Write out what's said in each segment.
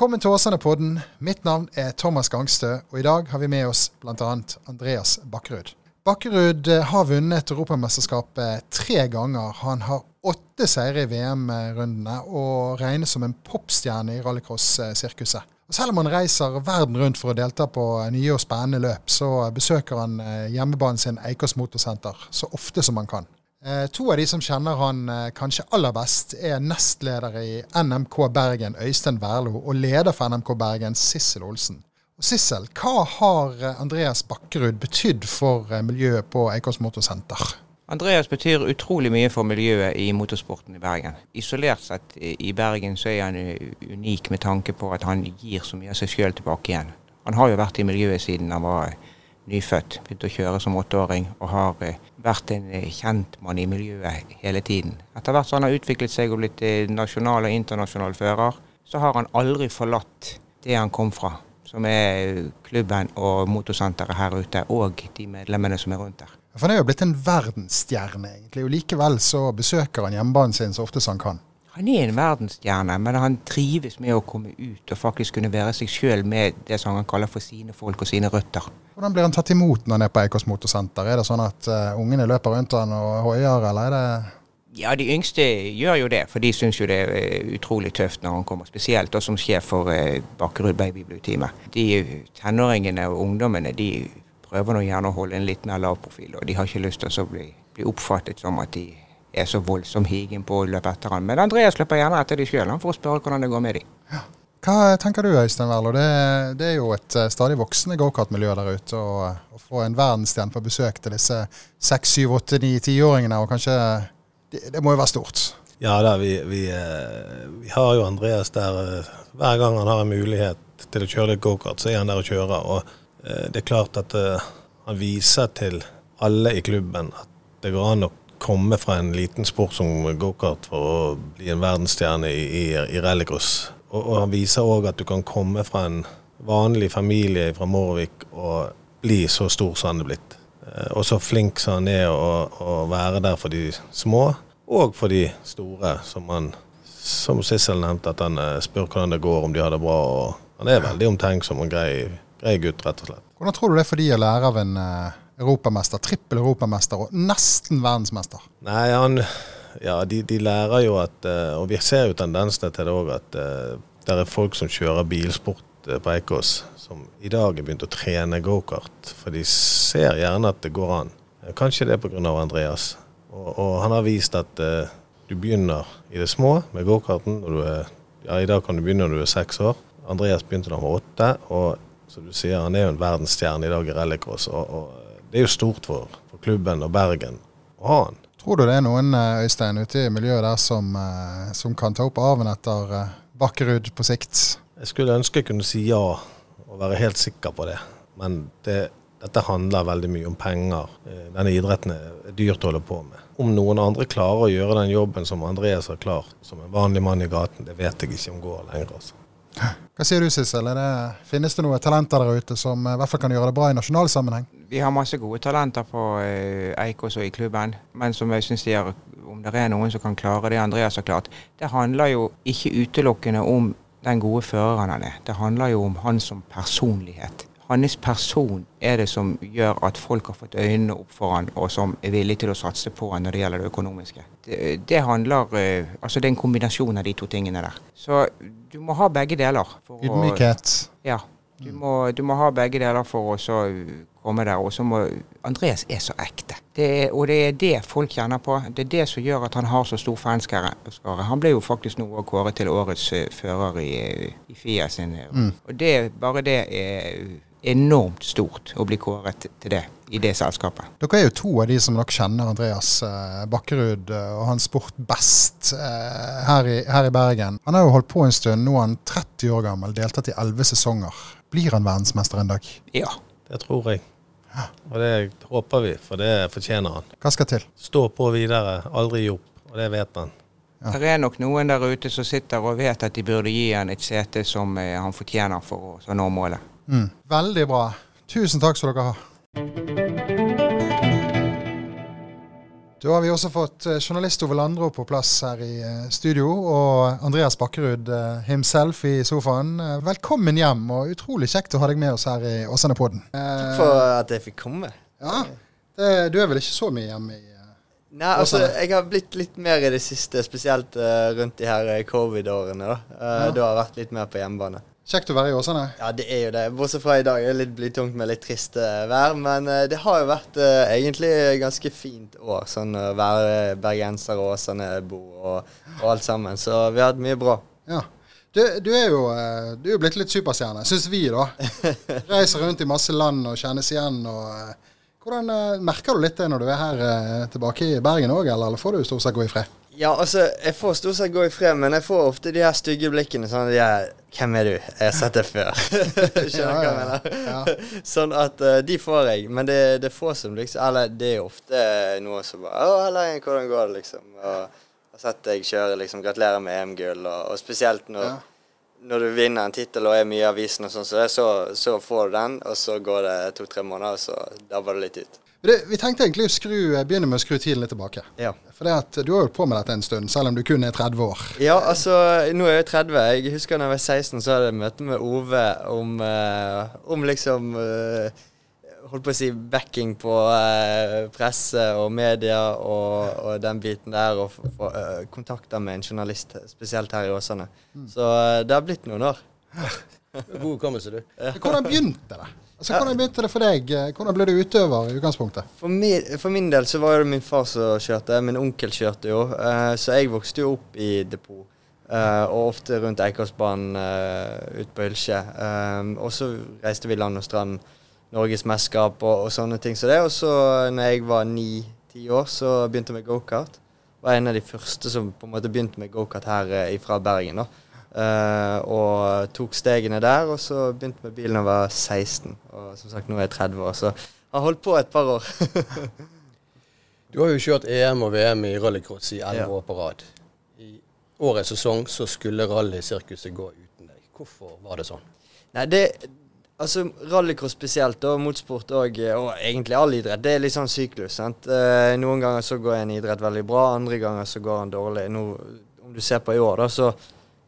Velkommen til Åsane-podden. Mitt navn er Thomas Gangstø, og i dag har vi med oss bl.a. Andreas Bakkerud. Bakkerud eh, har vunnet Europamesterskapet tre ganger. Han har åtte seire i VM-rundene og regnes som en popstjerne i rallycross-sirkuset. Selv om han reiser verden rundt for å delta på nye og spennende løp, så besøker han eh, hjemmebanen sin Eikås Motorsenter så ofte som han kan. Eh, to av de som kjenner han eh, kanskje aller best, er nestleder i NMK Bergen, Øystein Wærlo, og leder for NMK Bergen, Sissel Olsen. Sissel, hva har eh, Andreas Bakkerud betydd for miljøet på Eikås Motorsenter? Andreas betyr utrolig mye for miljøet i motorsporten i Bergen. Isolert sett i Bergen så er han unik med tanke på at han gir så mye av seg sjøl tilbake igjen. Han har jo vært i miljøet siden han var nyfødt. Begynte å kjøre som åtteåring og har vært en eh, kjentmann i miljøet hele tiden. Etter hvert som han har utviklet seg og blitt eh, nasjonal og internasjonal fører, så har han aldri forlatt det han kom fra. Som er klubben og motorsenteret her ute, og de medlemmene som er rundt der. For Han er jo blitt en verdensstjerne, egentlig. Og likevel så besøker han hjemmebanen sin så ofte som han kan. Han er en verdensstjerne, men han trives med å komme ut og faktisk kunne være seg sjøl med det som han kaller for sine folk og sine røtter. Hvordan blir han tatt imot når han er på Eikås motorsenter? Er det sånn at uh, ungene løper rundt han og hoier, eller er det ja, de yngste gjør jo det, for de syns jo det er eh, utrolig tøft når han kommer. Spesielt som sjef for uh, Bakkerud Babyblue-teamet. De tenåringene og ungdommene de prøver nå gjerne å holde en litt mer lav profil, og de har ikke lyst til å bli, bli oppfattet som at de er så voldsom higen på å løpe etter han. Men Andreas løper gjerne etter de sjøl for å spørre hvordan det går med de. Ja. Hva tenker du Øystein Werlo? Det, det, er jo et eh, stadig voksende gokartmiljø der ute. Og å få en verdensstjerne på besøk til disse 6, 7, 8, 9, 10-åringene, og kanskje det, det, må jo være stort? Ja da, vi, vi, eh, vi, har jo Andreas der eh, hver gang han har en mulighet til å kjøre litt gokart, så er han der og kjører. Og det er klart at han viser til alle i klubben at det går an å komme fra en liten sport som gokart for å bli en verdensstjerne i, i, i rallycross. Og, og, han viser òg at du kan komme fra en vanlig familie fra Morvik og bli så stor som han er blitt. Eh, og så flink som han er å, være der for de små, og for de store, som han som Sissel nevnte, at han eh, spør hvordan det går, om de har det bra. og Han er veldig omtenksom og grei, grei gutt, rett og slett. Hvordan tror du det er for de å lære av en uh europamester, trippel europamester og nesten verdensmester? Nei, han, ja, de, de, lærer jo at eh, Og vi ser jo tendensene til det òg, at uh, det er folk som kjører bilsport eh, på Eikås, som i dag har begynt å trene gokart. For de ser gjerne at det går an. Kanskje det er pga. Andreas. Og, og, han har vist at du begynner i det små med gokarten. Ja, I dag kan du begynne når du er seks år. Andreas begynte da han var åtte. Og som du sier, han er jo en verdensstjerne i dag i rallycross. Og, og det er jo stort for, for, klubben og Bergen å ha han. Tror du det er noen eh, Øystein, ute i miljøet der som, eh, som kan ta opp arven etter eh, Bakkerud på sikt? Jeg skulle ønske jeg kunne si ja og være helt sikker på det. Men det, dette handler veldig mye om penger. Denne idretten er dyrt å holde på med. Om noen andre klarer å gjøre den jobben som Andreas har klart, som en vanlig mann i gaten, det vet jeg ikke om går lenger. altså. Hva sier du Sissel, finnes det noen talenter der ute som i hvert fall kan gjøre det bra i nasjonal sammenheng? Vi har masse gode talenter på eh, Eikås og i klubben, men som jeg syns sier, om det er noen som kan klare det Andreas har klart, det handler jo ikke utelukkende om den gode føreren han er. Det handler jo om han som personlighet hans person er det som gjør at folk har fått øynene opp for han, og som er villig til å satse på han når det gjelder det økonomiske. Det, det handler eh, Altså det er en kombinasjon av de to tingene der. Så du må ha begge deler. Ydmykhet. Ja. Du må, du må, ha begge deler for å komme der. Og så må Andreas er så ekte. Det er, og det er det folk kjenner på. Det er det som gjør at han har så stor fanskare. Han ble jo faktisk nå kåret til årets uh, fører i, i FIA sin. Mm. Og det, bare det er enormt stort å bli kåret til det i det selskapet. Dere er jo to av de som nok kjenner Andreas eh, Bakkerud eh, og hans sport best eh, her i, her i, Bergen. Han har jo holdt på en stund. Nå er han 30 år gammel, deltatt i 11 sesonger. Blir han verdensmester en dag? Ja. Det tror jeg. Og det håper vi, for det fortjener han. Hva skal til? Stå på videre, aldri gi opp. Og det vet han. Ja. Det er nok noen der ute som sitter og vet at de burde gi han et sete som han fortjener for å nå målet. Mm. Veldig bra. Tusen takk skal dere ha. Da har vi også fått eh, journalist Ove Landro på plass her i eh, studio, og Andreas Bakkerud eh, himself i sofaen. Velkommen hjem, og utrolig kjekt å ha deg med oss her i Åsane-podden. Takk for at jeg fikk komme. Ja, det, Du er vel ikke så mye hjemme i Nei, altså, jeg har blitt litt mer i det siste, spesielt uh, rundt de her covid-årene. Da uh, ja. Da har jeg vært litt mer på hjemmebane. Kjekt å være i Åsane? Ja, det er jo det. Bortsett fra i dag er det litt blytungt med litt trist uh, vær. Men uh, det har jo vært uh, egentlig ganske fint år, sånn å være bergenser og Åsane-bo og, og, alt sammen. Så vi har hatt mye bra. Ja. Du, du, er jo, du er jo blitt litt superstjerne, syns vi, da. Reiser rundt i masse land og kjennes igjen. og... Hvordan Merker du litt det når du er her tilbake i Bergen òg, eller får du stort sett gå i fred? Ja, altså, jeg får stort sett gå i fred, men jeg får ofte de her stygge blikkene. sånn de jeg, 'Hvem er du? Jeg har sett deg før.' Skjønner du hva jeg mener? Ja. sånn at uh, de får jeg. Men det, det er få som liksom Eller det er ofte noe som bare 'Å, Helene, hvordan går det?' liksom. Og har sett deg kjøre, liksom. Gratulerer med EM-gull. Og, og, spesielt når, ja. når du vinner en tittel og er mye i avisen og sånn, så, så, så, får du den, og så går det to-tre måneder, og så dabber det litt ut. Det, vi tenkte egentlig å skru, begynne med å skru tiden litt tilbake. Ja. For det at du har jo på med dette en stund, selv om du kun er 30 år. Ja, altså, nå er jeg 30. Jeg husker da jeg var 16, så hadde jeg møte med Ove om, uh, om liksom uh, Holdt på å si backing på uh, presse og media og, og, den biten der, og få kontakter med en journalist, spesielt her i Åsane. Mm. Så det har blitt noen år. God hukommelse, du. Hvordan begynte det? Altså, Hvordan begynte det for deg? Hvordan ble du utøver i utgangspunktet? For min, for min del så var det min far som kjørte. Min onkel kjørte jo. Uh, så jeg vokste jo opp i depot. Uh, og ofte rundt Eikersbanen uh, ute på Hylkje. Um, og så reiste vi land og strand, norgesmesterskap og, og sånne ting som så det. Og så når jeg var ni-ti år, så begynte jeg med gokart. Var en av de første som på en måte begynte med gokart her fra Bergen. da. Uh, og tok stegene der, og så begynte med bilen da jeg var 16. Og som sagt, nå er jeg 30 år, så jeg har holdt på et par år. du har jo kjørt EM og VM i rallycross i 11 ja. år på rad. I årets sesong så skulle rallysirkuset gå uten deg. Hvorfor var det sånn? Nei, det, altså Rallycross spesielt, og motorsport og, og egentlig all idrett, det er litt sånn syklus. sant? Uh, noen ganger så går en idrett veldig bra, andre ganger så går den dårlig. Nå, om du ser på i år, da, så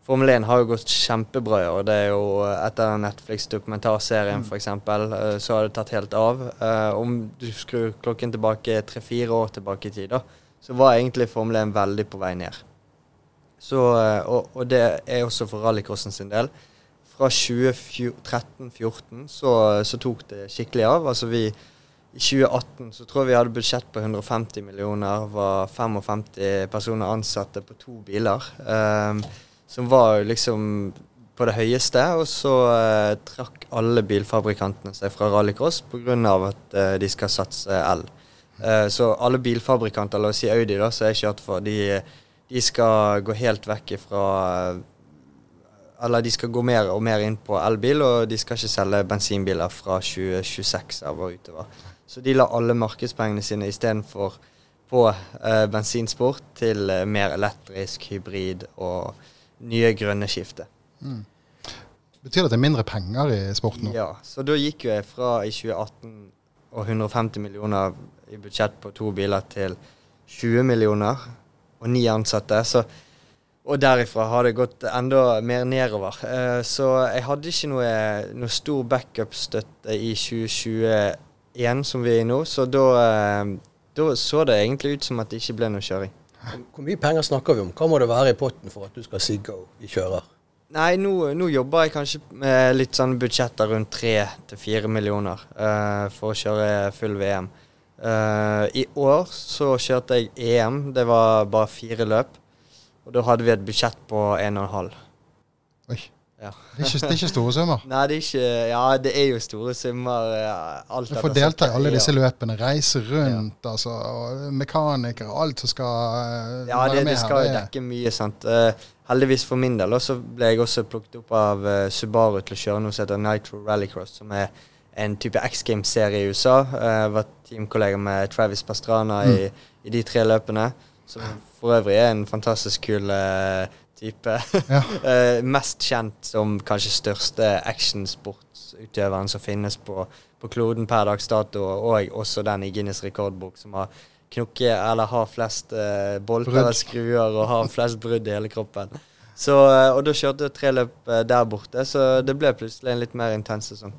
Formel 1 har jo gått kjempebra i år. Det er jo Etter Netflix-dokumentarserien mm. f.eks. Eh, så har det tatt helt av. Uh, om du skrur klokken tilbake tre-fire år tilbake i tid, da, så var egentlig Formel 1 veldig på vei ned. Så, og, og, det er også for rallycrossen sin del. Fra 2013-2014 så, så, tok det skikkelig av. Altså vi i 2018 så tror jeg vi hadde budsjett på 150 millioner. Var 55 personer ansatte på to biler. Um, som var liksom på det høyeste. Og så eh, trakk alle bilfabrikantene seg fra rallycross pga. at eh, de skal satse el. Eh, så alle bilfabrikanter, la oss si Audi, da, som jeg kjørte for, de, de, skal gå helt vekk ifra Eller de skal gå mer og mer inn på elbil, og de skal ikke selge bensinbiler fra 2026 av og utover. Så de la alle markedspengene sine istedenfor på eh, bensinsport til eh, mer elektrisk, hybrid og nye grønne skiftet. Mm. Betyr det at det er mindre penger i sporten nå? Ja, så da gikk jo jeg fra i 2018 og 150 millioner i budsjett på to biler til 20 millioner og ni ansatte. Så, og derifra har det gått enda mer nedover. Uh, så jeg hadde ikke noe, noe stor backup-støtte i 2021 som vi er i nå, så da, uh, da så det egentlig ut som at det ikke ble noe kjøring. Hvor mye penger snakker vi om? Hva må det være i potten for at du skal si go i kjører? Nei, nå, nå, jobber jeg kanskje med litt sånn budsjetter rundt tre til fire millioner uh, for å kjøre full VM. Uh, eh, I år så kjørte jeg EM. Det var bare fire løp. Og da hadde vi et budsjett på 1,5. Ja. Det, er ikke, det, er ikke, store summer? Nei, det er ikke Ja, det er jo store summer. Alt du får delta i alle disse løpene, reise rundt, ja. altså. Mekanikere, alt som skal uh, ja, være det, med her. Ja, det skal jo dekke mye, sant. Uh, heldigvis for min del, så ble jeg også plukket opp av uh, Subaru til å kjøre noe som heter Nitro Rallycross, som er en type X Games-serie i USA. Uh, var teamkollega med Travis Pastrana mm. i, i, de tre løpene. Som for øvrig er en fantastisk kul uh, type. Ja. uh, mest kjent som kanskje største actionsportsutøveren som finnes på, på kloden per dags dato, og også den i Guinness rekordbok som har knokke eller har flest eh, bolter Brudd. og skruer og har flest brudd i hele kroppen. Så, eh, og da kjørte jeg tre løp eh, der borte, så det ble plutselig en litt mer intens sesong.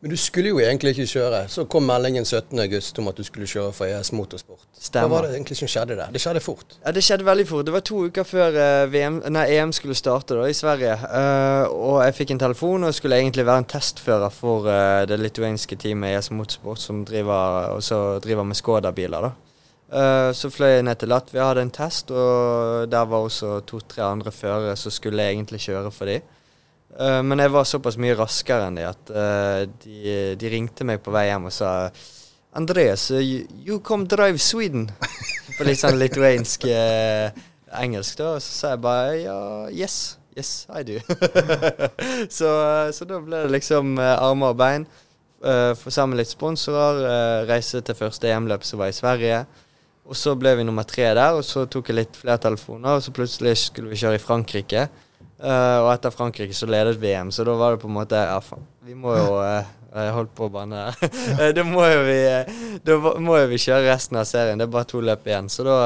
Men du skulle jo egentlig ikke kjøre. Så kom meldingen 17.8 om at du skulle kjøre for ES Motorsport. Hva var det egentlig som skjedde der? Det skjedde fort. Ja, Det skjedde veldig fort. Det var to uker før eh, VM, nei, EM skulle starte da, i Sverige. Uh, og jeg fikk en telefon og skulle egentlig være en testfører for uh, det lituanske teamet ES Motorsport, som driver, driver med Skoda-biler. da. Uh, så fløy jeg ned til Latvia, hadde en test, og der var også to-tre andre førere som skulle egentlig kjøre for dem. Eh, men jeg var såpass mye raskere enn de at uh, de, de ringte meg på vei hjem og sa Andreas, uh, you, you come drive Sweden. På litt sånn lituansk uh, engelsk, da. Og så sa jeg bare ja, yes. Yes, I do. så, så da ble det liksom eh, armer og bein. Få sammen litt sponsorer. eh, reise til første EM-løp som var i Sverige. Og så ble vi nummer tre der, og så tok jeg litt flere telefoner. Og så plutselig skulle vi kjøre i Frankrike. Eh, og etter Frankrike så ledet VM, så da var det på en måte Ja, faen, vi må jo uh, Jeg holdt på å banne her. Eh, da må jo vi Da må jo vi kjøre resten av serien. Det er bare to løp igjen. Så da,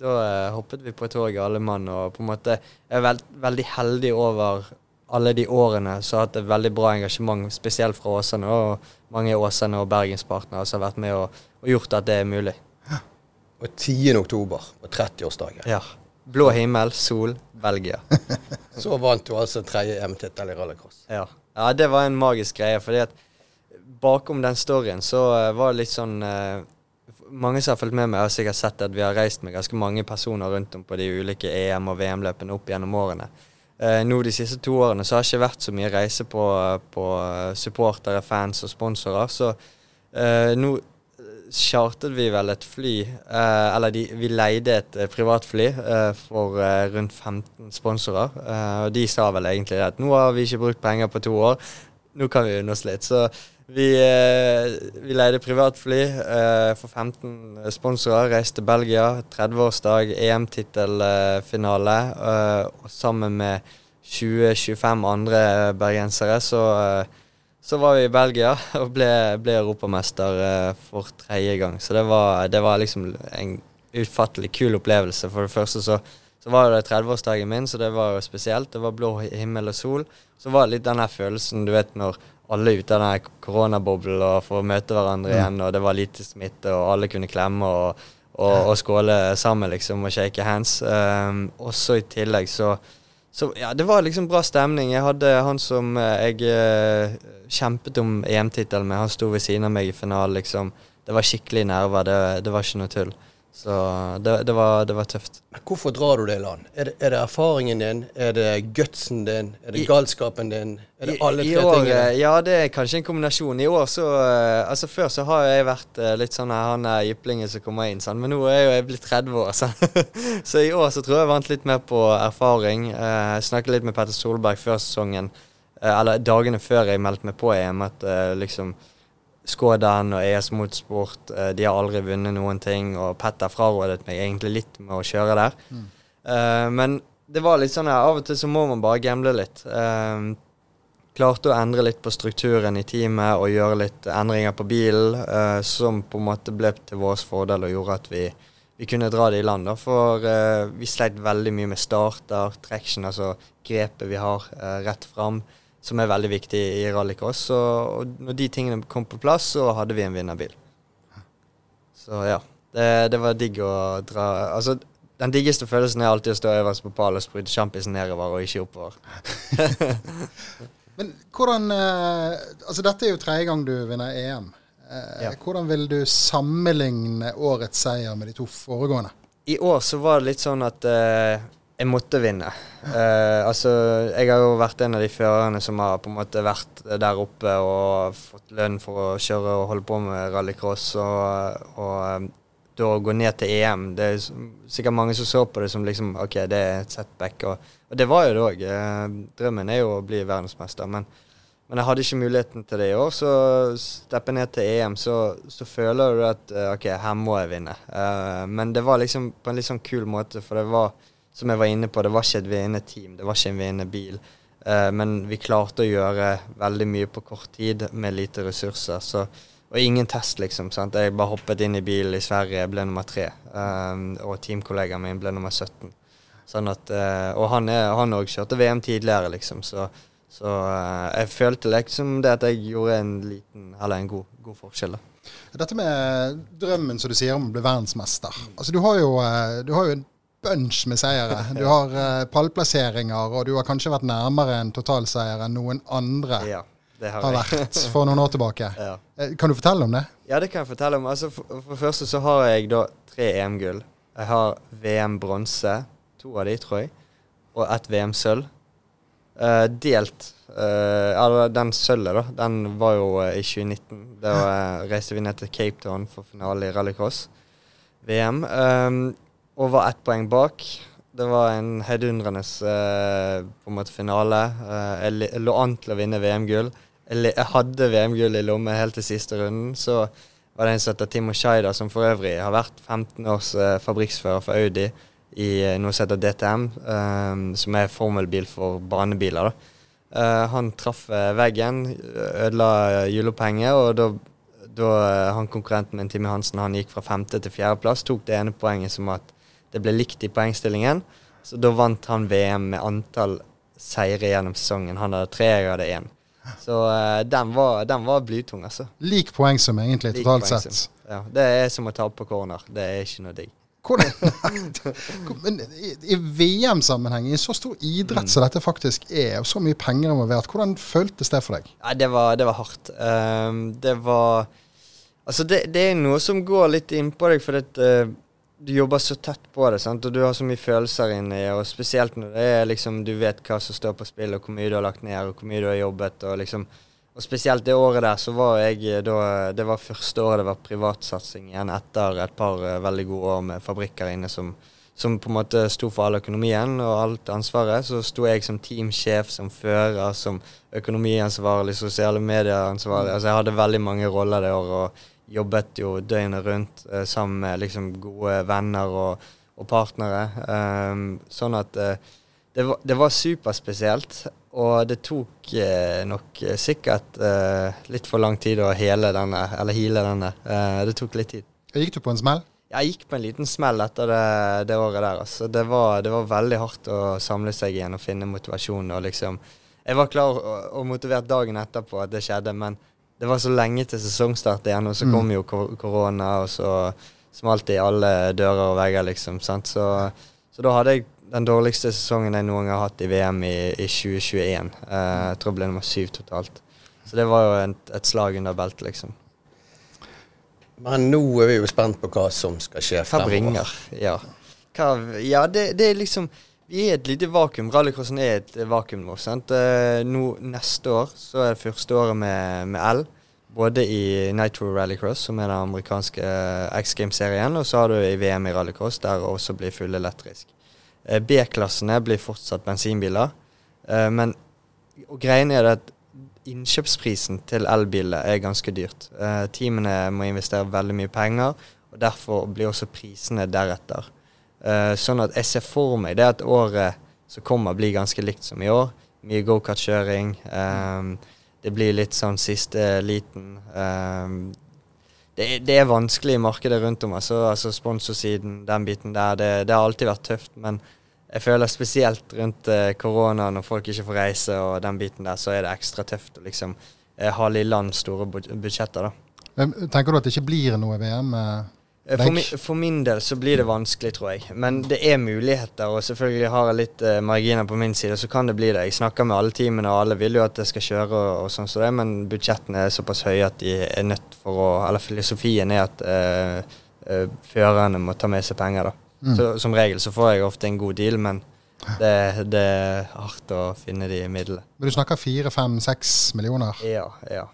da hoppet vi på toget alle mann, og på en måte er veld, veldig heldig over alle de årene så har jeg hatt et veldig bra engasjement, spesielt fra Åsane. Og mange Åsane og Bergenspartnere som har vært med og, og gjort at det er mulig. Og 10. oktober, på 30-årsdagen, Ja. Blå himmel, sol, Belgia. så vant du altså tredje EM-tittel i rallycross. Ja. ja, det var en magisk greie. fordi at bakom den storyen så eh, var det litt sånn eh, Mange som har fulgt med meg, har sikkert sett at vi har reist med ganske mange personer rundt om på de ulike EM- og VM-løpene opp gjennom årene. Eh, nå De siste to årene så har det ikke vært så mye reise på, på eh, supportere, fans og sponsorer. Så eh, nå chartet vi vel et fly, eh, eller de, vi leide et eh, privatfly eh, for eh, rundt 15 sponsorer. Eh, og de sa vel egentlig at nå har vi ikke brukt penger på to år, nå kan vi unne oss litt. Så vi, eh, vi leide privatfly for 15 sponsorer, reiste til Belgia, 30-årsdag, EM-tittelfinale, og sammen med 20-25 andre bergensere, så så var vi i Belgia og ble, ble europamester eh, for tredje gang. Så det var, det var liksom en utfattelig kul opplevelse. For det første så, så var det 30-årsdagen min, så det var jo spesielt. Det var blå himmel og sol. Så var det litt den her følelsen du vet når alle er ute av den koronaboblen og får møte hverandre igjen, og det var lite smitte, og alle kunne klemme og, og, og skåle sammen, liksom, og shake hands. Um, og så i tillegg så så ja, det var liksom bra stemning. Jeg hadde han som eh, jeg eh, kjempet om EM-tittelen med, han sto ved siden av meg i finalen, liksom. Det var skikkelig nerver, det, det var ikke noe tull. Så det, det, var, det var tøft. Men Hvorfor drar du det i land? Er det, er det erfaringen din? Er det gutsen din? Er det galskapen din? Er det alle tre år, tingene? eh, Ja, det er kanskje en kombinasjon. I år så eh, Altså Før så har jeg vært eh, litt sånn her, han er jyplingen som kommer inn, sånn. men nå er jo jeg blitt 30 år. Sånn. så i år så tror jeg jeg vant litt mer på erfaring. Jeg snakket litt med Petter Solberg før sesongen, eller dagene før jeg meldte meg på EM, at liksom Skådan og ES Motorsport, eh, de har aldri vunnet noen ting, og Petter frarådet meg egentlig litt med å kjøre der. Eh, men det var litt sånn her, av og til så må man bare gamble litt. Uh, klarte å endre litt på strukturen i teamet og gjøre litt endringer på bilen, uh, som på en måte ble til vår fordel og gjorde at vi, vi kunne dra det i land. Da. For vi sleit veldig mye med starter, traction, altså grepet vi har rett fram, som er veldig viktig i rallycross. Og når de tingene kom på plass, så hadde vi en vinnerbil. Så ja, det, det var digg å dra Altså, den diggeste følelsen er alltid å stå øverst på pallen og sprute sjampisen nedover og ikke oppover. Men hvordan eh, Altså, dette er jo tredje gang du vinner EM. Eh, Ja. Hvordan vil du sammenligne årets seier med de to foregående? I år så var det litt sånn at eh, jeg måtte vinne. Uh, altså, jeg har jo vært en av de førerne som har på en måte vært der oppe og fått lønn for å kjøre og holde på med rallycross. Og, og eh, da å gå ned til EM Det er sikkert mange som så på det som liksom OK, det er et setback. Og, og det var jo det òg. Eh, drømmen er jo å bli verdensmester. Men, men jeg hadde ikke muligheten til det i år, så steppe ned til EM, så, så føler du at OK, her må jeg vinne. Uh, men det var liksom på en litt sånn kul måte, for det var, som jeg var inne på, det var ikke et vinnende team, det var ikke en vinnende bil. Eh, men vi klarte å gjøre veldig mye på kort tid med lite ressurser. Så og ingen test, liksom. sant? Jeg bare hoppet inn i bilen i Sverige, ble nummer tre. Um, og teamkollegaen min ble nummer 17. Sånn at, uh, og han òg kjørte VM tidligere, liksom. Så, så uh, jeg følte liksom det at jeg gjorde en liten, eller en god, god forskjell. da. Dette med drømmen som du sier om å bli verdensmester. Altså, du har jo, eh, du har jo en bunch med seire. Du har uh, pallplasseringer, og du har kanskje vært nærmere en totalseier enn noen andre Ja, det har, har vært for noen år tilbake. ja. Eh, Kan du fortelle om det? ja, det kan jeg fortelle om. Altså, for, for første så har jeg da tre EM-gull. Jeg har VM-bronse, to av de, tror jeg, og ett VM-sølv. Uh, delt uh, Den sølvet, da, den var jo uh, i 2019. Da reiste vi ned til Cape Town for finale i rallycross. VM. Um, og var ett poeng bak. Det var en heidundrende eh, finale. Eh, jeg, lå an til å vinne VM-gull. Jeg, jeg hadde VM-gull i lomme helt til siste runden. Så var det en som heter Timo Shaida, som for øvrig har vært 15 års eh, fabrikksfører for Audi i eh, noe som heter DTM, eh, som er formelbil for banebiler. Eh, han traff veggen, ødela hjulopphenget, og da, da han konkurrenten min, Timmy Hansen, han gikk fra femte til fjerdeplass, tok det ene poenget som at det ble likt i poengstillingen. Så da vant han VM med antall seire gjennom sesongen. Han hadde tre, jeg hadde én. Så uh, den, var, den var blytung, altså. Lik poengsum egentlig, Lik totalt poengsum. sett. Ja, det er som å tape på corner. Det er ikke noe digg. Men i, VM-sammenheng, i så stor idrett som dette faktisk er, og så mye penger involvert, hvordan føltes det for deg? Nei, det var, det var hardt. Um, det var Altså, det, det er noe som går litt innpå deg, for det, eh, du jobber så tett på det, sant? og du har så mye følelser inni, og spesielt når det er liksom Du vet hva som står på spill, og hvor mye du har lagt ned, og hvor mye du har jobbet, og liksom Og spesielt det året der, så var jeg eh, da Det var første året det var privatsatsing igjen, etter et par eh, veldig gode år med fabrikker inne som som på en måte sto for all økonomien og alt ansvaret. Så sto jeg som teamsjef, som fører, som økonomiansvarlig, sosiale medier-ansvarlig. Altså jeg hadde veldig mange roller det året og jobbet jo døgnet rundt eh, sammen med liksom gode venner og, og partnere. Ehm, sånn at eh, det, var, det var superspesielt. Og det tok eh, nok sikkert litt for lang tid å hele denne, eller hile denne. Eh, det tok litt tid. Gikk du på en smell? Jeg gikk på en liten smell etter det, det året der. Altså. Det, var, det var veldig hardt å samle seg igjen og finne motivasjon. Og liksom, jeg var klar og, og motivert dagen etterpå at det skjedde, men det var så lenge til sesongstart igjen, og så Mm. kom jo kor- korona, og så smalt det i alle dører og vegger, liksom. Sant? Så, så da hadde jeg den dårligste sesongen jeg noen gang har hatt i VM i, i 2021. Uh, jeg tror jeg ble nummer syv totalt. Så det var jo et, et slag under beltet, liksom. Men nå er vi jo spent på hva som skal skje Hva bringer? Ja, Hva, ja det, det er liksom Vi er et lite vakuum. Rallycrossen er et vakuum nå. sant? Eh, nå Neste år så er det første året med, med L. Både i Nitro Rallycross, som er den amerikanske eh, X Games-serien, og så har du i VM i rallycross, der også blir full elektrisk. Eh, B-klassene blir fortsatt bensinbiler. Eh, men greien er at innkjøpsprisen til elbiler er ganske dyrt. Eh, teamene må investere veldig mye penger, og derfor blir også prisene deretter. Eh, sånn at jeg ser for meg det at året som kommer blir ganske likt som i år. Mye gokartkjøring. Um, det blir litt sånn siste liten Um, det, det er vanskelig i markedet rundt om. Altså, altså sponsorsiden, den biten der. Det, det har alltid vært tøft, men jeg føler spesielt rundt eh, korona, når folk ikke får reise og den biten der, så er det ekstra tøft å liksom eh, ha Lilleland store budsjetter, da. Tenker du at det ikke blir noe VM? Eh? For, min, for min del så blir det vanskelig, tror jeg. Men det er muligheter, og selvfølgelig har jeg litt eh, marginer på min side, så kan det bli det. Jeg snakker med alle teamene, og alle vil jo at jeg skal kjøre og, og sånn som det, men budsjettene er såpass høye at de er nødt for å Eller filosofien er at eh, eh, førerne må ta med seg penger, da. Mm. Så som regel så får jeg ofte en god deal, men det, det er hardt å finne de midlene. Men du snakker fire, fem, seks millioner. Ja, ja.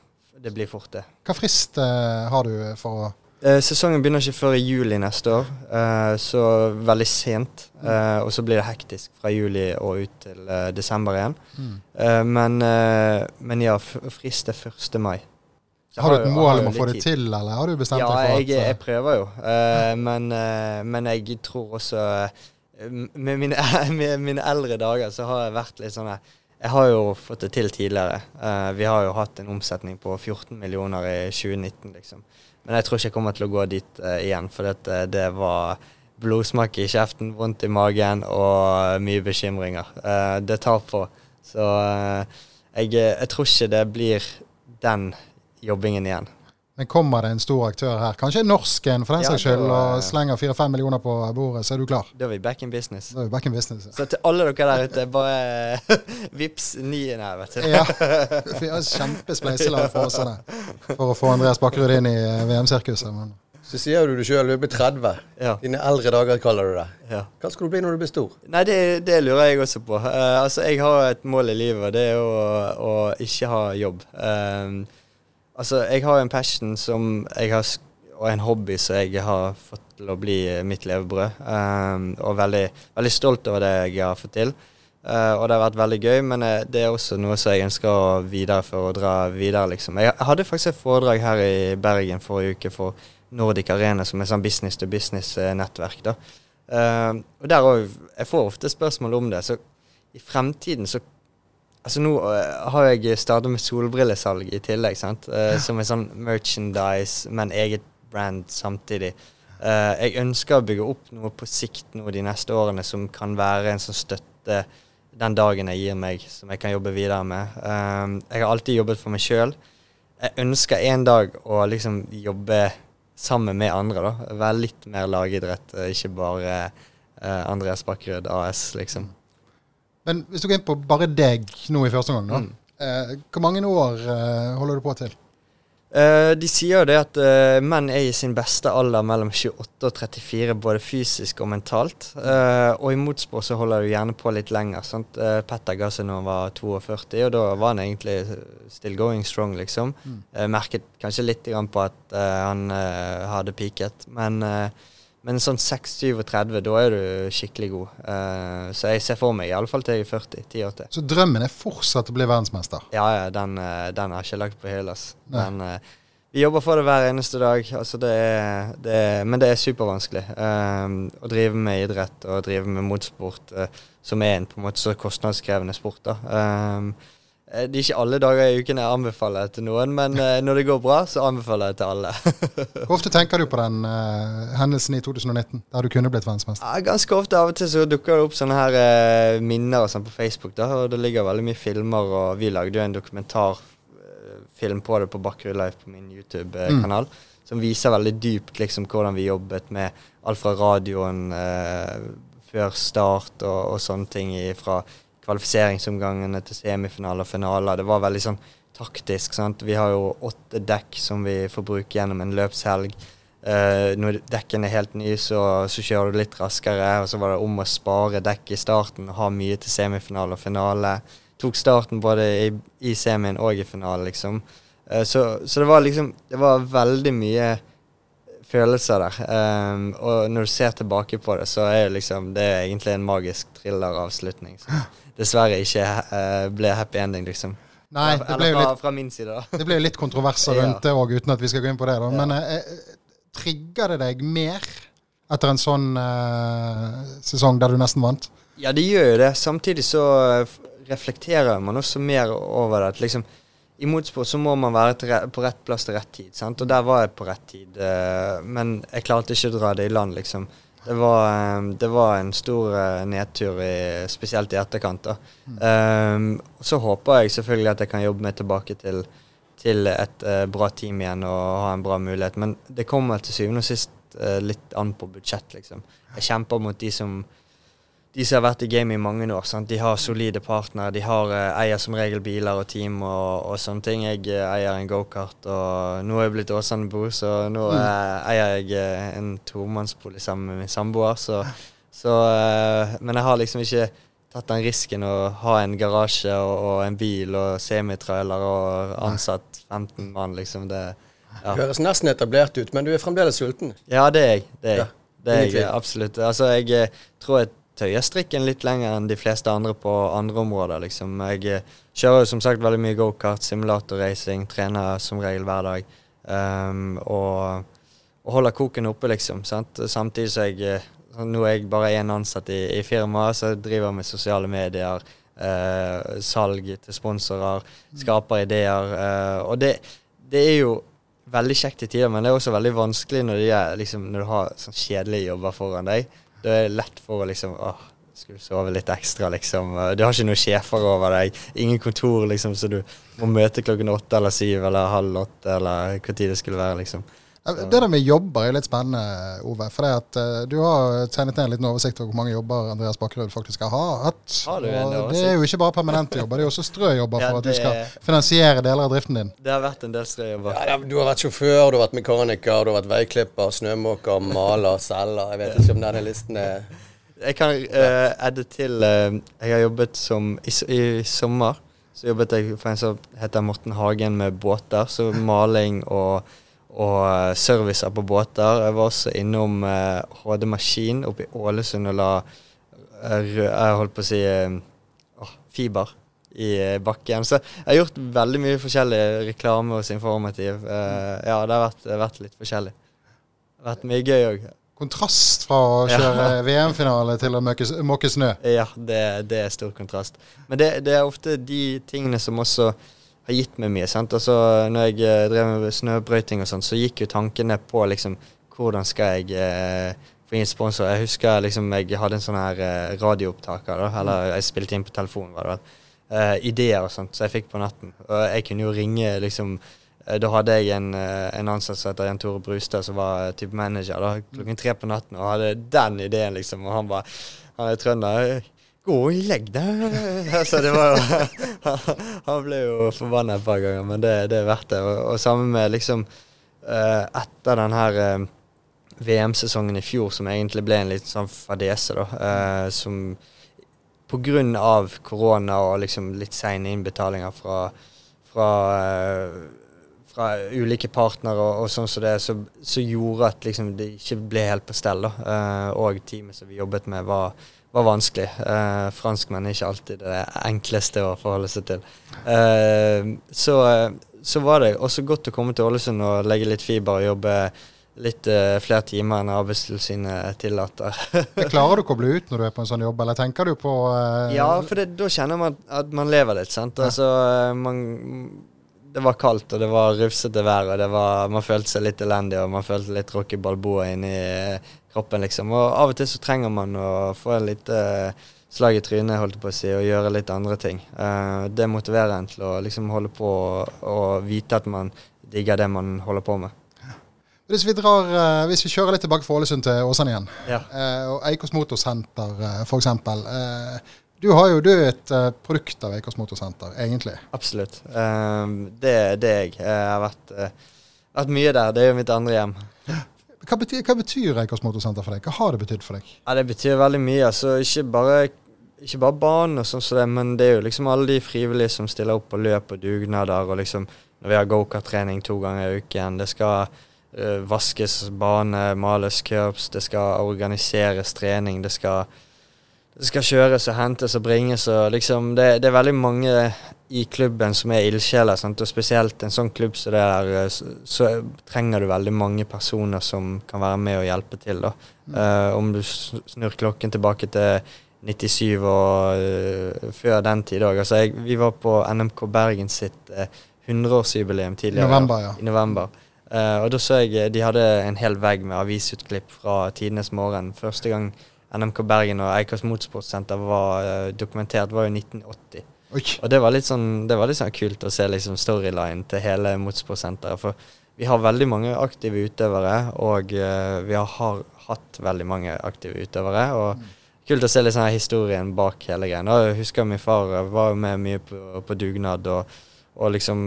Det blir fort det. Hva frist eh, har du for å sesongen begynner ikke før i juli neste år, eh, så veldig sent. Eh, og så blir det hektisk fra juli og ut til eh, desember igjen. Mm. Eh, men, eh, men ja, frist er 1. mai. Har du et mål om å få det til, eller har du bestemt Ja, deg for at Ja, jeg prøver jo. Eh, men, eh, men jeg tror også eh, Med mine, med mine eldre dager så har jeg vært litt sånn her, jeg har jo fått det til tidligere. Uh, vi har jo hatt en omsetning på 14 millioner i 2019, liksom. Men jeg tror ikke jeg kommer til å gå dit uh, igjen, for det, det var blodsmak i kjeften, vondt i magen og mye bekymringer. Uh, det tar på. Så jeg, jeg, tror ikke det blir den jobbingen igjen. Men kommer det en stor aktør her, kanskje norsk en for den saks skyld, og slenger fire-fem millioner på bordet, så er du klar? Da er vi back in business. Da er vi back in business. Ja. Så til alle dere der ute, bare vips nien her, vet du. ja. Vi har kjempespleiselag for oss for å få Andreas Bakkerud inn i eh, VM-sirkuset. Men... Så sier du det sjøl, du blir 30. Ja. Dine eldre dager, kaller du det. Ja. Hva skal du bli når du blir stor? Nei, Det, det lurer jeg også på. Uh, altså, Jeg har et mål i livet, og det er å, å ikke ha jobb. Uh, Altså, jeg har en passion som jeg har, og en hobby som jeg har fått til å bli mitt levebrød. Um, og veldig, veldig, stolt over det jeg har fått til. Uh, og det har vært veldig gøy, men uh, det er også noe som jeg ønsker å videreføre og dra videre, liksom. Jeg hadde faktisk et foredrag her i Bergen forrige uke for Nordic Arena, som er sånn business to business-nettverk. da. Uh, og der òg Jeg får ofte spørsmål om det. Så i fremtiden så Altså Nå uh, har jeg starta med solbrillesalg i tillegg, sant? Uh, som er sånn merchandise, men eget brand samtidig. Uh, jeg ønsker å bygge opp noe på sikt nå de neste årene som kan være en sånn støtte den dagen jeg gir meg, som jeg kan jobbe videre med. jeg har alltid jobbet for meg sjøl. Jeg ønsker en dag å liksom jobbe sammen med andre, da. Være litt mer lagidrett, ikke bare Andreas Bakkerud AS, liksom. Men hvis du går inn på bare deg nå i første omgang, mm. eh, hvor mange år eh, holder du på til? Eh, de sier jo det at uh, menn er i sin beste alder mellom 28 og 34, både fysisk og mentalt. Uh, og i motspor så holder du gjerne på litt lenger. Sant? Petter ga seg når han var 42, og da var han egentlig still going strong, liksom. Mm. merket kanskje litt på at han hadde peaket, men men sånn 6-37, da er du skikkelig god. Uh, så jeg ser for meg i alle fall til jeg er 40. 10 år til. Så drømmen er fortsatt å bli verdensmester? Ja, ja den, uh, den har ikke lagt på hylla. Uh, vi jobber for det hver eneste dag. Altså det er, det er, men det er supervanskelig. å drive med idrett og drive med motsport, som er en på en måte så kostnadskrevende sport. da. Eh, det er ikke alle dager i uken jeg anbefaler til noen, men eh, når det går bra, så anbefaler jeg det til alle. Hvor ofte tenker du på den uh, hendelsen i 2019, der du kunne blitt verdensmester? Ja, ganske ofte. Av og til så dukker det opp sånne her uh, minner sånn på Facebook. Da, og Det ligger veldig mye filmer, og vi lagde jo en dokumentarfilm på det på Bakkerud Life på min YouTube-kanal. Mm. Som viser veldig dypt liksom, hvordan vi jobbet med alt fra radioen før start og, og sånne ting fra kvalifiseringsomgangene til semifinaler og finaler. Det var veldig sånn taktisk. sant? Vi har jo åtte dekk som vi får bruke gjennom en løpshelg. Uh, når dekkene er helt nye, så, så, kjører du litt raskere. Og så var det om å spare dekk i starten og ha mye til semifinale og finale. Tok starten både i, i semien og i finalen, liksom. Uh, så, så, det var liksom Det var veldig mye følelser der. Um, og når du ser tilbake på det, så er det liksom Det er egentlig en magisk thriller-avslutning. dessverre ikke uh, ble happy ending, liksom. Nei, det ble jo litt, fra min side, da. Det ble jo litt kontroverser rundt ja. det òg, uten at vi skal gå inn på det. da. Men uh, trigger det deg mer etter en sånn uh, sesong der du nesten vant? Ja, det gjør jo det. Samtidig så reflekterer man også mer over det. liksom i motorsport så må man være på rett plass til rett tid. Sant? Og der var jeg på rett tid. men jeg klarte ikke å dra det i land, liksom. Det var, um, det var, en stor uh, nedtur, i, spesielt i etterkant. da. Um, så håper jeg selvfølgelig at jeg kan jobbe meg tilbake til, til et uh, bra team igjen og ha en bra mulighet. Men det kommer til syvende og sist uh, litt an på budsjett, liksom. Jeg kjemper mot de som de som har vært i gamet i mange år. Sant? De har solide partnere. De har, uh, eier som regel biler og team og, og sånne ting. Jeg uh, eier en gokart, og nå er jeg blitt Åsane-bo, så nå uh, eier jeg en tomannsbolig sammen med min samboer. Så, så Men jeg har liksom ikke tatt den risken å ha en garasje og, og en bil og semitrailer og ansatt 15 mann, liksom. Det ja. høres nesten etablert ut, men du er fremdeles sulten? Ja, det er jeg. Det er jeg. Ja. Det er jeg absolutt. Altså, jeg tror jeg tøyer strikken litt lenger enn de fleste andre på andre områder. liksom. Jeg eh, kjører som sagt veldig mye gokart, simulatorracing, trener som regel hver dag. Um, og, og, holder koken oppe, liksom. sant? Samtidig så jeg eh, Nå er jeg bare én ansatt i, i firmaet, så jeg driver med sosiale medier, Uh, salg til sponsorer, skaper ideer. Uh, og det, det er jo veldig kjekt i tider, men det er også veldig vanskelig når, er, liksom, når du har sånn kjedelige jobber foran deg. Det er lett for å liksom åh, skulle sove litt ekstra, liksom. Du har ikke noen sjefer over deg, ingen kontor, liksom, så du må møte klokken åtte eller syv eller halv åtte eller hva tid det skulle være, liksom. Det der med jobber er litt spennende, Ove. For det at uh, du har tegnet ned en liten oversikt over hvor mange jobber Andreas Bakkerud faktisk har hatt. Har og det er jo ikke bare permanente jobber, det er også strøjobber ja, for at du skal finansiere deler av driften din. Det har vært en del strøjobber. Ja, du har vært sjåfør, du har vært mekaniker, du har vært veiklipper, snømåker, maler, selger. Jeg vet ikke om denne listen er Jeg kan uh, edde til uh, Jeg har jobbet som i, i sommer så jobbet jeg for en som heter Morten Hagen med båter. Så maling og og eh, servicer på båter. Jeg var også innom eh, HD Maskin oppe i Ålesund og la uh, jeg holdt på å si oh, fiber i bakken. Så jeg har gjort veldig mye forskjellig reklame hos Informativ. ja, det har vært, vært, litt forskjellig. Det har vært mye gøy òg. Kontrast fra å kjøre ja. VM-finale til å måke snø? Ja, det, det, er stor kontrast. Men det, det er ofte de tingene som også har gitt meg mye. sant? Altså, når jeg eh, drev med snøbrøyting og sånn, så gikk jo tankene på liksom hvordan skal jeg eh, få inn sponsor. Jeg husker liksom jeg hadde en sånn her eh, radioopptaker, da, eller jeg spilte inn på telefonen, var det vel. Eh, ideer og sånt som jeg fikk på natten. Og jeg kunne jo ringe liksom eh, da hadde jeg en, en ansatt som heter Jan Tore Brustad, som var type manager da, klokken tre på natten, og hadde den ideen, liksom. Og han bare Han er trønder. Gå og legg deg. altså, det var jo Han ble jo forbanna et par ganger, men det, det er verdt det. Og, og sammen med liksom uh, Etter den her uh, VM-sesongen i fjor, som egentlig ble en liten sånn fadese, da, uh, som av korona og liksom litt seine innbetalinger fra, fra, fra ulike partnere og, og, sånn som det, så, så gjorde at liksom det ikke ble helt på stell. da, Og teamet som vi jobbet med, var var vanskelig. Eh, franskmenn er ikke alltid det enkleste å forholde seg til. Eh, så, så, var det også godt å komme til Ålesund og legge litt fiber og jobbe litt eh, flere timer enn Arbeidstilsynet tillater. klarer du ikke å bli ut når du er på en sånn jobb, eller tenker du på uh, Ja, for det, da kjenner man at man lever litt, sant. Altså, man, det var kaldt, og det var rufsete vær, og det var, man følte seg litt elendig, og man følte litt Rocky Balboa inni kroppen, liksom. Og av og til så trenger man å få en lite uh, slag i trynet, holdt jeg på å si, og gjøre litt andre ting. Uh, det motiverer en til å liksom holde på og vite at man digger det man holder på med. Hvis vi, drar, uh, hvis vi kjører litt tilbake fra Ålesund til Åsane igjen, ja. og Eikås Motorsenter f.eks. Du har jo du et produkt av Eikås Motorsenter, egentlig. Absolutt. det er det jeg. Jeg har vært, vært mye der. Det er jo mitt andre hjem. Hva betyr, hva betyr Eikås Motorsenter for deg? Hva har det betydd for deg? Ja, Det betyr veldig mye. altså Ikke bare, ikke bare banen, og sånn men det er jo liksom alle de frivillige som stiller opp og dugnader. og liksom Når vi har gokarttrening to ganger i uken. Det skal uh, vaskes bane, males curbs, det skal organiseres trening. det skal det skal kjøres og hentes og bringes. og liksom, det, det er veldig mange i klubben som er ildsjeler. Og spesielt en sånn klubb som det der, eh, så, så, trenger du veldig mange personer som kan være med og hjelpe til. da. Mm. Uh, om du snur klokken tilbake til 97 og uh, før den tid òg. Altså, vi var på NMK Bergen sitt uh, 100-årsjubileum tidligere. November, ja. I november. og da så jeg de hadde en hel vegg med avisutklipp fra tidenes morgen. Første gang NMK Bergen og Eikas Motorsportsenter var dokumentert, var jo 1980. Oi. Og det var litt sånn det var litt sånn kult å se liksom storyline til hele motorsportsenteret. For vi har veldig mange aktive utøvere, og uh, vi har, hatt veldig mange aktive utøvere. og mm. Kult å se litt sånn historien bak hele greia. Jeg husker min far var med mye på, på dugnad og, og liksom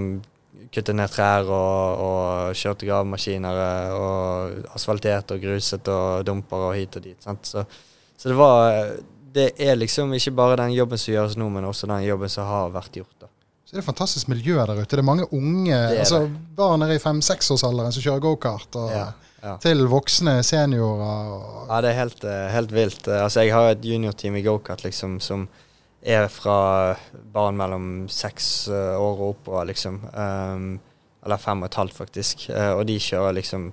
kutte ned trær og, og kjørte gravemaskiner eh, og asfalterte og gruset og dumper og hit og dit. Så så det var Det er liksom ikke bare den jobben som gjøres nå, men også den jobben som har vært gjort. da. Så det er et fantastisk miljø der ute. Det er mange unge er altså det. barn nede i fem-seksårsalderen som kjører gokart. Ja, ja. Til voksne seniorer. Ja, det er helt, eh, helt vilt. Altså, jeg har et juniorteam i gokart liksom, som er fra barn mellom seks eh, år og oppover, liksom. Um, eller fem og et halvt, faktisk. Uh, og de kjører liksom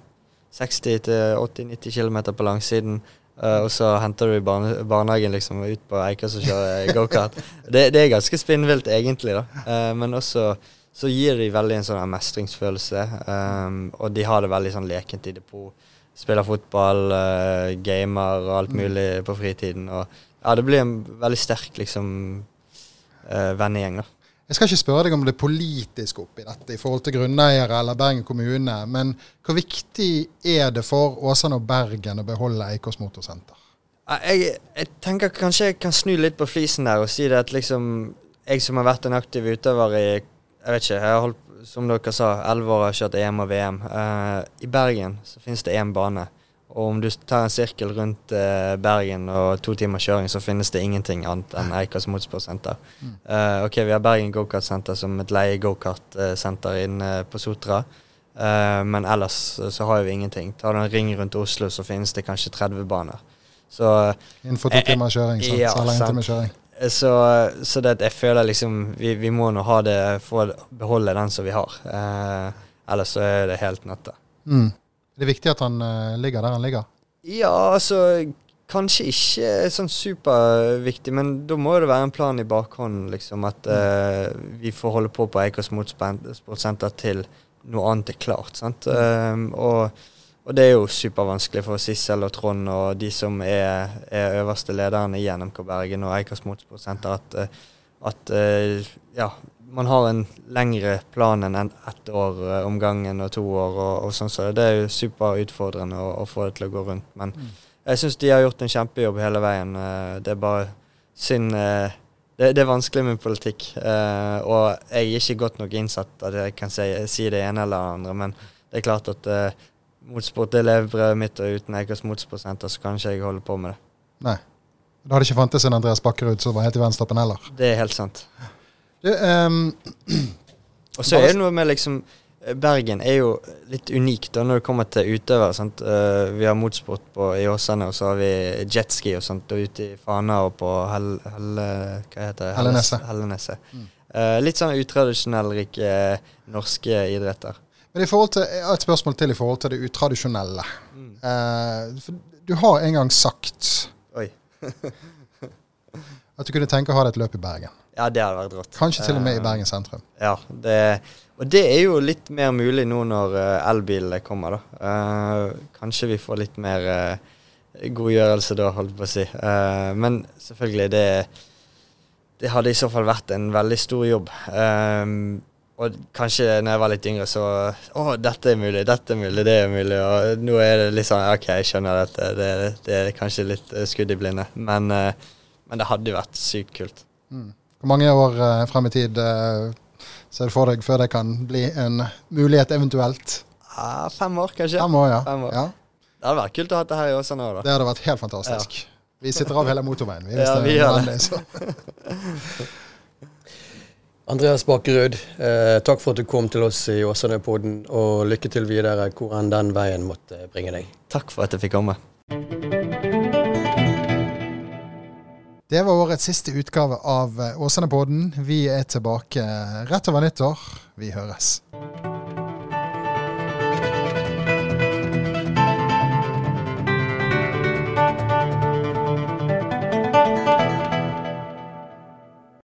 60-80-90 km på langsiden. Eh, og så henter du i barne barnehagen liksom ut på Eika og kjører gokart. det, det er ganske spinnvilt egentlig, da. Uh, men også så gir de veldig en sånn mestringsfølelse. Um, og de har det veldig sånn lekent i depot. Spiller fotball, uh, gamer og alt mulig på fritiden. Og ja, det blir en veldig sterk liksom uh, vennegjeng, da. Jeg skal ikke spørre deg om det politiske oppi dette i forhold til grunneiere eller Bergen kommune, men hvor viktig er det for Åsane og Bergen å beholde Eikås motorsenter? Jeg, jeg, tenker kanskje jeg kan snu litt på flisen der og si det at liksom jeg som har vært en aktiv utøver i jeg vet ikke. Jeg har holdt, som dere sa, elleve år har kjørt EM og VM. Uh, I Bergen så finnes det én bane. Og om du tar en sirkel rundt eh, Bergen og to timer kjøring, så finnes det ingenting annet enn Eikas motorsportsenter. Mm. Uh, ok, vi har Bergen gokartsenter som et leie gokartsenter inne på Sotra. men ellers så har vi ingenting. Tar du en ring rundt Oslo, så finnes det kanskje 30 baner. Så Innenfor to timer kjøring, sant? Ja, så sant. Kjøring. Så, så det, jeg føler liksom vi, vi, må nå ha det for å beholde den som vi har. Uh, ellers så er det helt nøtte. Mm. Det er viktig at han uh, ligger der han ligger? Ja, altså Kanskje ikke sånn superviktig, men da må det være en plan i bakhånden. liksom, At uh, vi får holde på på Eikers Motorsportsenter til noe annet er klart. sant? Um, og og det er jo supervanskelig for Sissel og Trond og de som er, er øverste lederne i NMK Bergen og Eikers Motorsportsenter, at, eh, at uh, ja, man har en lengre plan enn ett år eh, om gangen og to år. og, og sånn, så Det er jo superutfordrende å, å, få det til å gå rundt. Men mm. jeg syns de har gjort en kjempejobb hele veien. Det er bare synd det, det, er vanskelig med politikk. og jeg er ikke godt nok innsatt at jeg kan si, si det ene eller det andre, men det er klart at motorsport er levebrødet mitt, og uten Eikers motorsportsenter så kan ikke jeg holde på med det. Nei. Da hadde ikke fantes en Andreas Bakkerud som var helt i verdenstoppen heller. Det er helt sant. Du, um, og så er det noe med liksom Bergen er jo litt unikt da når det kommer til utøvere. Sant? Uh, vi har motorsport på, i Åsane, og så har vi jetski og sånt, og ute i Fana og på Hell, Hell hva heter det? Helleneset. Helleneset. Mm. Uh, litt sånn utradisjonelle, rike norske idretter. Men i forhold til, et spørsmål til i forhold til det utradisjonelle. Mm. for du har en gang sagt Oi. at du kunne tenke å ha deg et løp i Bergen. Ja, det hadde vært rått. Kanskje til og med i eh, Bergen sentrum. Ja, det, og det er jo litt mer mulig nå når uh, elbilene kommer, da. Uh, kanskje vi får litt mer godgjørelse da, holdt på å si. Men selvfølgelig, det, det hadde i så fall vært en veldig stor jobb. Og kanskje når jeg var litt yngre, så Å, dette er mulig, dette er mulig, det er mulig. Og nå er det litt sånn OK, jeg skjønner dette. Det, det er kanskje litt skudd i blinde. Men, men, det hadde jo vært sykt kult. Mm. Hvor mange år uh, frem i tid uh, ser du for deg før det kan bli en mulighet, eventuelt? Ja, fem år, kanskje. Fem år, ja. Fem år. ja. Det hadde vært kult å ha det her i Åsane òg, da. Det hadde vært helt fantastisk. Ja. Vi sitter av hele motorveien, vi, ja, vi det er. Andreas Bakkerud, eh, takk for at du kom til oss i Åsane-podden, og lykke til videre hvor enn den veien måtte bringe deg. Takk for at jeg fikk komme. Det var årets siste utgave av Åsane-podden. Vi er tilbake rett over nyttår. Vi høres.